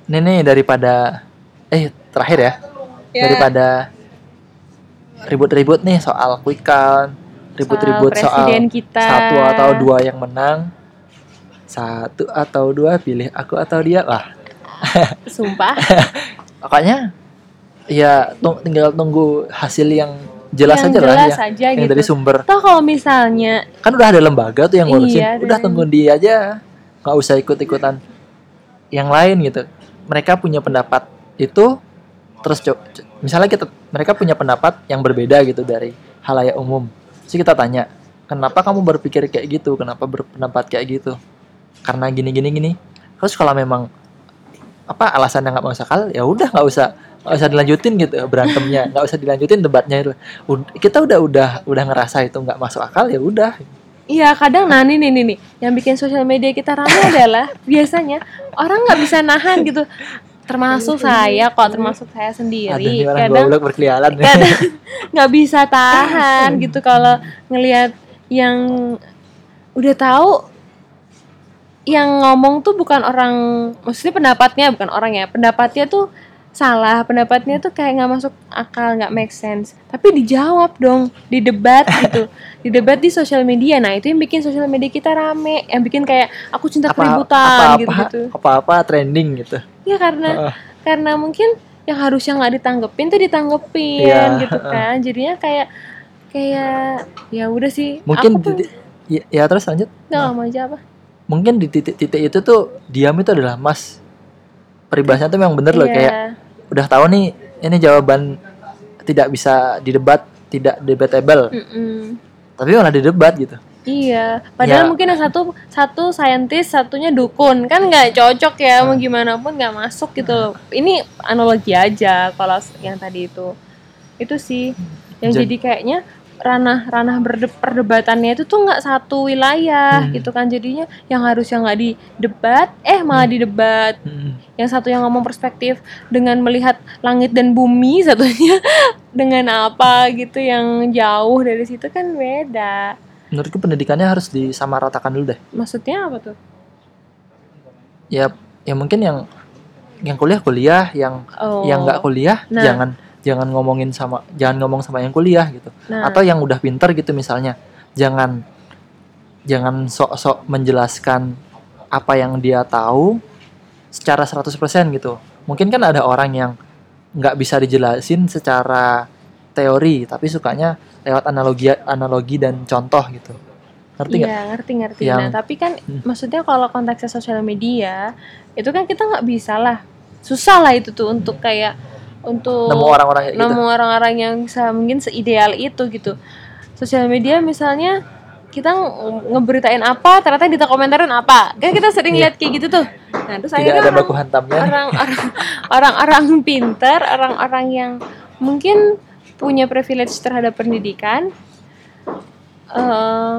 Nenek daripada eh terakhir ya Ya. daripada ribut-ribut nih soal quick count, ribut-ribut soal presiden kita. satu atau dua yang menang, satu atau dua pilih aku atau dia, wah Sumpah. pokoknya ya tung- tinggal tunggu hasil yang jelas yang aja lah jelas ya, aja yang gitu. dari sumber. Toh kalau misalnya Kan udah ada lembaga tuh yang ngurusin, Iya, udah dan- tunggu dia aja, nggak usah ikut-ikutan yang lain gitu. Mereka punya pendapat itu terus misalnya kita mereka punya pendapat yang berbeda gitu dari halayak umum. Terus kita tanya kenapa kamu berpikir kayak gitu? Kenapa berpendapat kayak gitu? Karena gini gini. Gini terus kalau memang apa alasannya nggak masuk akal ya udah nggak usah nggak usah dilanjutin gitu berantemnya nggak usah dilanjutin debatnya itu. Kita udah udah udah ngerasa itu nggak masuk akal ya udah. Iya kadang nah nih nih nih yang bikin sosial media kita ramai adalah biasanya orang nggak bisa nahan gitu termasuk saya kok termasuk saya sendiri. Kadang goblok berkeliaran. kadang nggak bisa tahan gitu kalau ngelihat yang udah tahu yang ngomong tuh bukan orang maksudnya pendapatnya bukan orang ya pendapatnya tuh salah pendapatnya tuh kayak nggak masuk akal nggak make sense. Tapi dijawab dong di debat gitu. Di debat di sosial media. Nah itu yang bikin sosial media kita rame yang bikin kayak aku cinta apa keributan apa gitu gitu apa apa trending gitu ya karena Heeh. karena mungkin yang harusnya nggak ditanggepin tuh ditanggepin Iya, gitu kan. Jadinya kayak kayak ya udah sih mungkin aku ya, ya terus lanjut. Nggak mau aja apa? Mungkin di titik-titik itu tuh diam itu adalah mas. Peribahasanya tuh memang bener loh Iya. kayak udah tahu nih ini jawaban tidak bisa didebat tidak debatable. Mm-mm. tapi malah didebat gitu iya. Padahal Ya. mungkin yang satu satu saintis satunya dukun. Kan nggak cocok ya mau gimana pun nggak masuk gitu loh. ini analogi aja kalau yang tadi itu. Itu sih. Yang Jadi- jadi kayaknya ranah ranah berde- perdebatannya itu tuh nggak satu wilayah Hmm. gitu kan. Jadinya yang harusnya nggak di debat eh malah di debat Hmm. yang satu yang ngomong perspektif dengan melihat langit dan bumi satunya dengan apa gitu yang jauh dari situ kan beda menurutku pendidikannya harus disamaratakan dulu deh. Maksudnya apa tuh? Ya ya mungkin yang yang kuliah kuliah yang oh. yang nggak kuliah Nah. jangan jangan ngomongin sama jangan ngomong sama yang kuliah gitu. Nah, atau yang udah pinter gitu misalnya. Jangan jangan sok-sok menjelaskan apa yang dia tahu secara 100% gitu. Mungkin kan ada orang yang nggak bisa dijelasin secara teori tapi sukanya lewat analogi analogi dan contoh gitu ngerti nggak Iya ngerti ngerti. Yang- Nah tapi kan Hmm. maksudnya kalau konteksnya sosial media itu kan kita nggak bisa lah, susah lah itu tuh untuk kayak untuk nemu orang-orang kayak gitu nemu orang-orang yang bisa mungkin seideal itu gitu. Sosial media misalnya kita nge- ngeberitain apa ternyata kita komentarin apa kan kita sering Iya. lihat kayak gitu tuh nah terus tidak akhirnya ada orang- baku hantamnya nih. orang-orang orang-orang pintar, orang-orang yang mungkin punya privilege terhadap pendidikan eh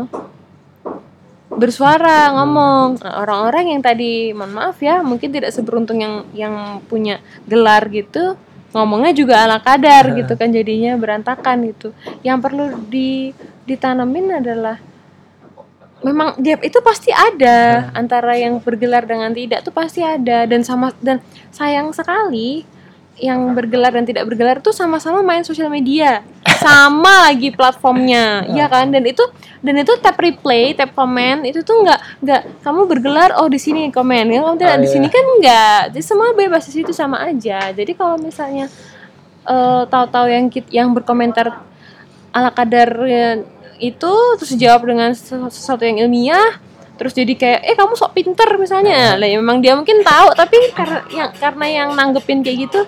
bersuara ngomong. Nah, orang-orang yang tadi mohon maaf ya mungkin tidak seberuntung yang yang punya gelar gitu ngomongnya juga ala kadar Nah. gitu kan jadinya berantakan gitu. Yang perlu di ditanamin adalah memang gap itu pasti ada. Antara yang bergelar dengan tidak tuh pasti ada. Dan sama dan sayang sekali yang bergelar dan tidak bergelar tuh sama-sama main sosial media. Sama lagi platformnya ya kan? Dan itu dan itu tap replay tap komen itu tuh nggak nggak kamu bergelar oh di sini komen. Ya kamu tidak Oh, di iya. sini kan nggak. Jadi semua bebas di situ sama aja. Jadi kalau misalnya eh, tahu-tahu yang yang berkomentar ala kadar itu terus dijawab dengan sesu- sesuatu yang ilmiah terus jadi kayak eh kamu sok pinter misalnya. Lah ya memang dia mungkin tahu tapi karena yang karena yang nanggepin kayak gitu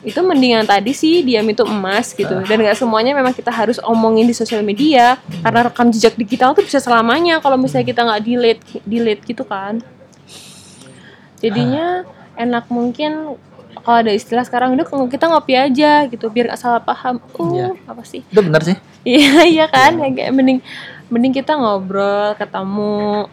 itu mendingan tadi sih diam itu emas gitu. Dan nggak semuanya memang kita harus omongin di sosial media karena rekam jejak digital tuh bisa selamanya kalau misalnya kita nggak delete delete gitu kan. Jadinya enak mungkin kalau ada istilah sekarang udah kita ngopi aja gitu biar nggak salah paham. Oh Iya. apa sih? Itu benar sih. Iya iya kan, ya, kayak mending mending kita ngobrol, ketemu.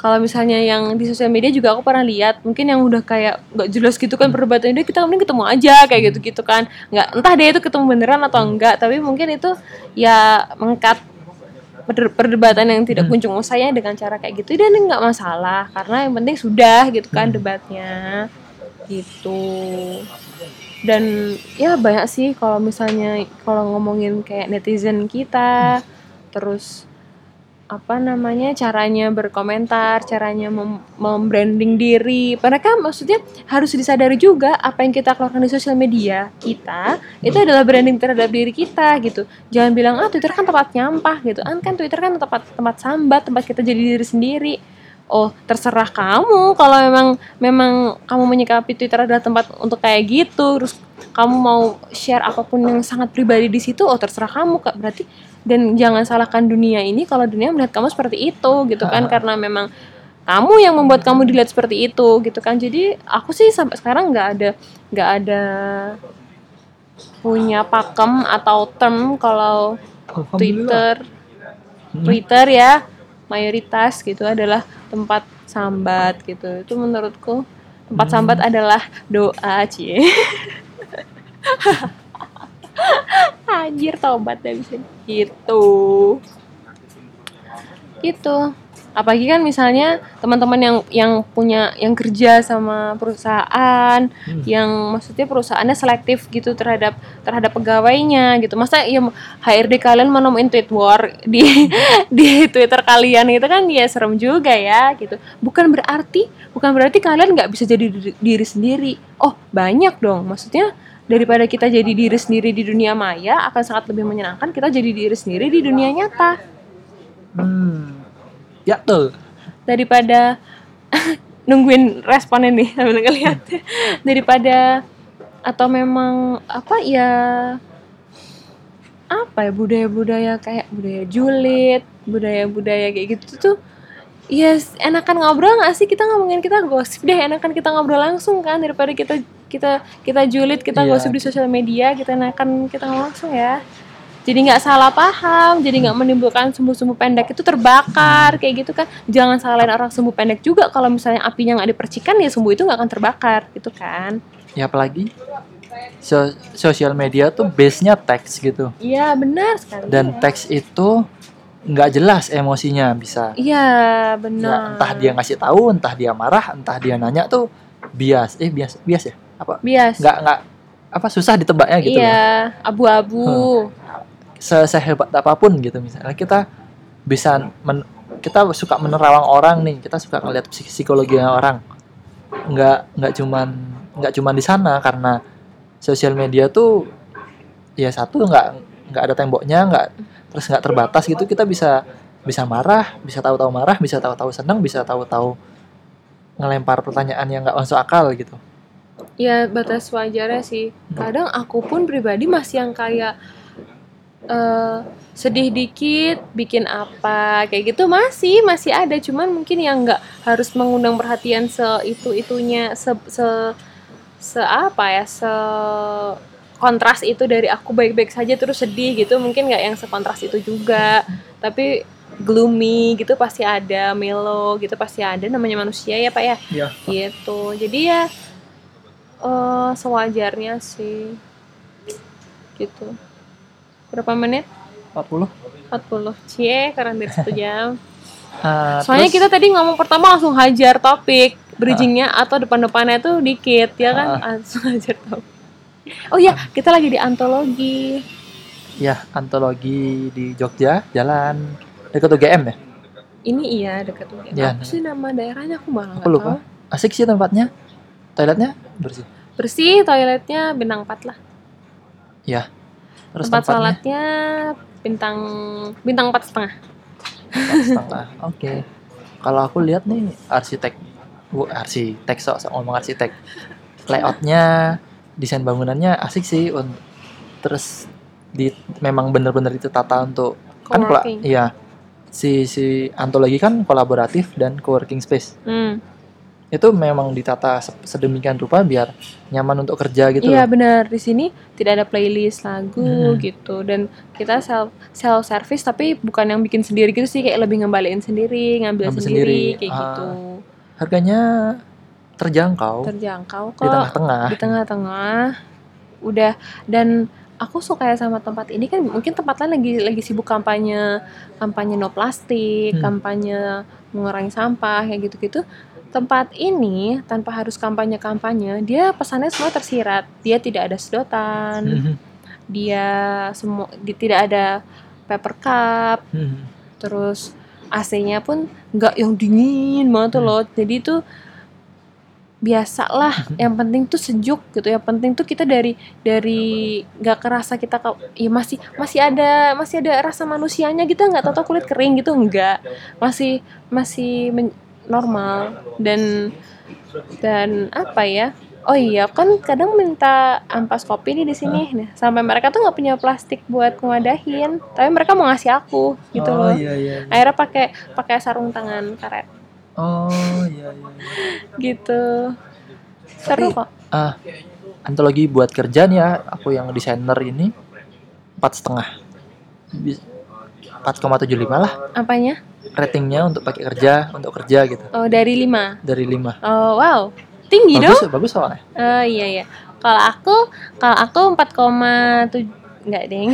Kalau misalnya yang di sosial media juga aku pernah lihat, mungkin yang udah kayak nggak jelas gitu kan perdebatan dia kita mending ketemu aja kayak gitu gitu kan. Nggak entah dia itu ketemu beneran atau enggak, tapi mungkin itu ya mengkat perdebatan yang tidak kunjung usahanya dengan cara kayak gitu. Dan nggak masalah karena yang penting sudah gitu kan debatnya gitu. Dan ya banyak sih kalau misalnya kalau ngomongin kayak netizen kita terus apa namanya caranya berkomentar caranya mem- membranding diri. Mereka maksudnya harus disadari juga apa yang kita keluarkan di sosial media kita itu adalah branding terhadap diri kita gitu. Jangan bilang ah Twitter kan tempat nyampah gitu. Kan kan Twitter kan tempat tempat sambat tempat kita jadi diri sendiri. Oh terserah kamu. Kalau memang memang kamu menyikapi Twitter adalah tempat untuk kayak gitu terus kamu mau share apa pun yang sangat pribadi di situ oh terserah kamu kak. Berarti dan jangan salahkan dunia ini kalau dunia melihat kamu seperti itu gitu kan. Karena memang kamu yang membuat kamu dilihat seperti itu gitu kan. Jadi aku sih sampai sekarang nggak ada nggak ada punya pakem atau term kalau Twitter. Twitter ya mayoritas gitu adalah tempat sambat gitu. Itu menurutku tempat sambat adalah doa cie anjir tobat deh bisa. Gitu. Gitu. Apalagi kan misalnya teman-teman yang yang punya yang kerja sama perusahaan yang maksudnya perusahaannya selektif gitu terhadap terhadap pegawainya gitu. Masa ya HRD kalian mau nemuin tweet war di di Twitter kalian itu kan? Ya serem juga ya gitu. Bukan berarti bukan berarti kalian nggak bisa jadi diri, diri sendiri. Oh banyak dong. Maksudnya daripada kita jadi diri sendiri di dunia maya akan sangat lebih menyenangkan kita jadi diri sendiri di dunia nyata. Hmm. ya tuh daripada nungguin responnya nih sambil ngeliat. Daripada atau memang apa ya apa ya budaya-budaya kayak budaya julid budaya-budaya kayak gitu tuh ya enakan ngobrol nggak sih? Kita ngomongin kita gosip deh enakan kita ngobrol langsung kan daripada kita kita kita julid kita Iya. gosip di sosial media kita enakan kita langsung ya. Jadi nggak salah paham jadi nggak menimbulkan sumbu-sumbu pendek. Itu terbakar kayak gitu kan. Jangan salahin orang sumbu pendek juga. Kalau misalnya apinya nggak dipercikan ya sumbu itu nggak akan terbakar gitu kan. Ya apalagi so- sosial media tuh base-nya teks gitu. Iya benar sekali dan ya. teks itu nggak jelas emosinya bisa. Iya Ya, benar entah dia ngasih tahu entah dia marah entah dia nanya tuh bias. Eh bias bias ya apa? Bias. Nggak nggak. Apa susah ditebaknya gitu iya abu-abu. Se- sehebat apa pun gitu misalnya. Kita bisa men- kita suka menerawang orang nih. Kita suka ngeliat psik- psikologi orang. Nggak nggak cuman nggak cuman di sana karena sosial media tuh ya satu nggak nggak ada temboknya nggak terus nggak terbatas gitu. Kita bisa bisa marah bisa tahu-tahu marah bisa tahu-tahu senang bisa tahu-tahu ngelempar pertanyaan yang nggak masuk akal gitu Ya batas wajarnya sih. Kadang aku pun pribadi masih yang kayak eh sedih dikit, bikin apa kayak gitu masih masih ada. Cuman mungkin yang nggak harus mengundang perhatian se itu itunya se se se apa ya se kontras itu dari aku baik-baik saja terus sedih gitu mungkin nggak yang sekontras itu juga tapi gloomy gitu pasti ada melo gitu pasti ada namanya manusia ya pak ya Iya. gitu jadi ya eh sewajarnya sih. Gitu. Berapa menit? 40 40 cie karena dari satu jam. Ah, soalnya terus- kita tadi ngomong pertama langsung hajar topik. Bridgingnya atau depan-depannya tuh dikit ya kan? Langsung hajar topik. Oh iya kita lagi di antologi. Ya, antologi di Jogja, jalan. Dekat UGM ya. ini iya dekat UGM Iya. apa sih nama daerahnya? Aku malah nggak lupa. tahu. Asik sih tempatnya. Toiletnya bersih. bersih toiletnya bintang 4 lah Ya. Terus tempat tempatnya sholatnya bintang bintang empat setengah setengah. Oke. Kalau aku lihat nih arsitek, bu arsitek sok sok ngomong arsitek. Layoutnya, desain bangunannya asik sih. Un- Terus di memang bener-bener ditata untuk kan Co-working. iya si si antologi kan kolaboratif dan co-working space. hmm. Itu memang ditata se- sedemikian rupa biar nyaman untuk kerja gitu Iya benar. Di sini tidak ada playlist lagu Hmm. gitu. Dan kita self self service tapi bukan yang bikin sendiri gitu sih. Kayak lebih ngembaliin sendiri ngambil Ngambil sendiri, sendiri. kayak Ah. gitu. Harganya terjangkau. Terjangkau di kok. tengah-tengah. di tengah-tengah. Udah. Dan aku suka ya sama tempat ini. Kan mungkin tempat lain lagi lagi sibuk kampanye kampanye no plastik Hmm. kampanye mengurangi sampah kayak gitu-gitu tempat ini tanpa harus kampanye-kampanye dia pesannya semua tersirat. Dia tidak ada sedotan. Dia semua di, tidak ada paper cup. Terus AC-nya pun nggak yang dingin banget tuh loh jadi tuh biasalah. Yang penting tuh sejuk gitu. Yang penting tuh kita dari dari nggak kerasa kita ya masih masih ada masih ada rasa manusianya gitu. Nggak tahu kulit kering gitu. Enggak masih masih men- normal. Dan dan apa ya? Oh iya kan kadang minta ampas kopi nih di sini. Nah, sampai mereka tuh nggak punya plastik buat ngewadahin. Tapi mereka mau ngasih aku gitu oh, loh. iya iya. iya. akhirnya pakai pakai sarung tangan karet. Oh iya iya. gitu. Seru kok. Ah, antologi buat kerja nih ya, aku yang desainer ini. Empat setengah, empat koma tujuh lima lah. Apanya? Ratingnya untuk pakai kerja untuk kerja gitu. Oh dari lima? Dari lima. oh wow. Tinggi dong. Bagus bagus soalnya. oh iya iya. Kalau aku kalau aku 4,7 enggak deng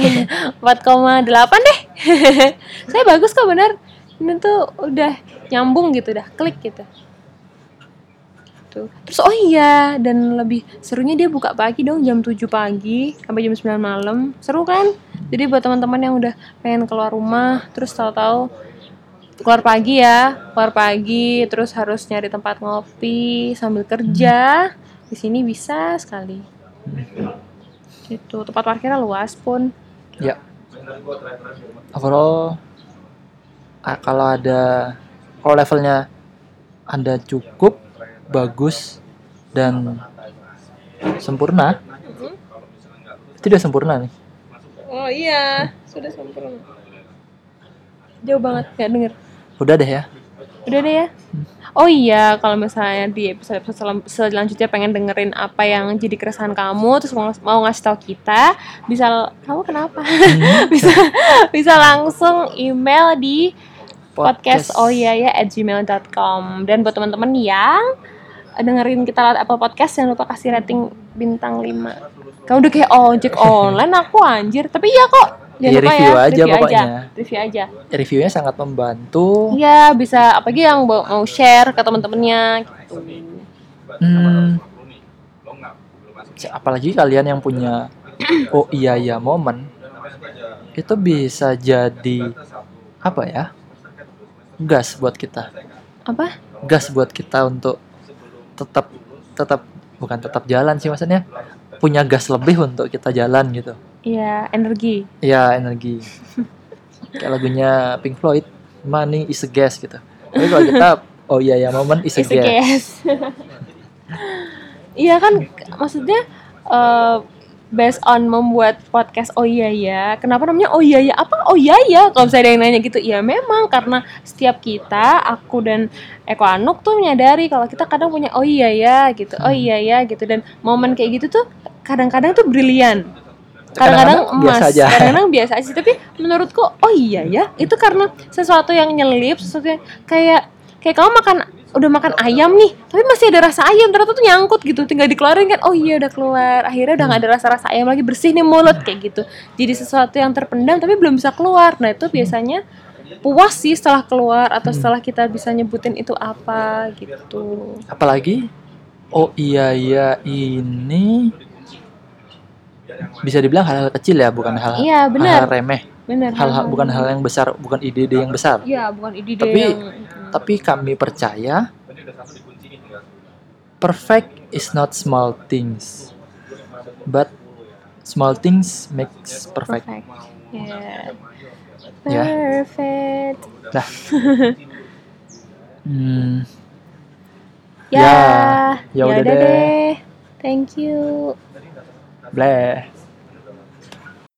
4,8 deh. Saya bagus kok bener ini tuh udah nyambung gitu udah klik gitu Tuh. terus oh iya dan lebih serunya dia buka pagi dong jam 7 pagi sampai jam 9 malam seru kan jadi buat teman-teman yang udah pengen keluar rumah terus tahu-tahu keluar pagi ya keluar pagi terus harus nyari tempat ngopi sambil kerja di sini bisa sekali gitu tempat parkirnya luas pun Ya. Overall, kalau ada kalau levelnya anda cukup bagus dan sempurna, tidak sempurna nih. oh iya sudah sempurna. Jauh banget nggak denger. Udah deh ya. udah deh ya? Oh iya, kalau misalnya di episode episode selanjutnya pengen dengerin apa yang jadi keresahan kamu, terus mau, mau ngasih tahu kita, bisa kamu kenapa? bisa bisa langsung email di podcast. oh iya ya at gmail.com dan buat teman-teman yang dengerin kita lewat Apple Podcast jangan lupa kasih rating bintang 5 kamu udah kayak ojek online aku anjir. Tapi iya kok jangan Iya, lupa review ya aja. pokoknya. review aja. Reviewnya sangat membantu. iya bisa apalagi yang mau share ke teman-temannya gitu. Hmm, apalagi kalian yang punya oh iya ya momen. Itu bisa jadi apa ya? Gas buat kita. Apa? Gas buat kita untuk tetap tetap bukan tetap jalan sih maksudnya. Punya gas lebih untuk kita jalan gitu. Iya energi. Ya energi. Kayak lagunya Pink Floyd money is a gas gitu. Tapi kalau kita oh iya ya momen is a Is gas. Iya kan maksudnya eh, based on membuat podcast oh iya ya. Kenapa namanya oh iya ya? Apa oh iya ya? Kalau misalnya ada yang nanya gitu, ya memang karena setiap kita, aku dan Eko Anuk tuh menyadari kalau kita kadang punya oh iya ya gitu. Oh iya ya gitu dan momen kayak gitu tuh kadang-kadang tuh brilian. Kadang-kadang biasa emas, aja. kadang-kadang biasa aja sih. Tapi menurutku oh iya ya, itu karena sesuatu yang nyelip, sesuatu yang kayak kayak kamu makan udah makan ayam nih. Tapi masih ada rasa ayam ternyata tuh nyangkut gitu. Tinggal dikeluarin kan oh iya udah keluar. Akhirnya udah nggak ada rasa rasa ayam lagi bersih nih mulut kayak gitu. Jadi sesuatu yang terpendam tapi belum bisa keluar. Nah itu biasanya puas sih setelah keluar atau setelah kita bisa nyebutin itu apa gitu. Apalagi oh iya iya ini. Bisa dibilang hal-hal kecil ya bukan hal Iya, hal remeh bener hal-hal bukan hal yang besar bukan ide-ide yang besar. Iya bukan ide Tapi- yang tapi kami percaya perfect is not small things. But small things makes perfect. Perfect. Yeah. Ya. perfect. Nah hmm, ya. Ya, ya ya udah udah deh. deh. Thank you. Bleh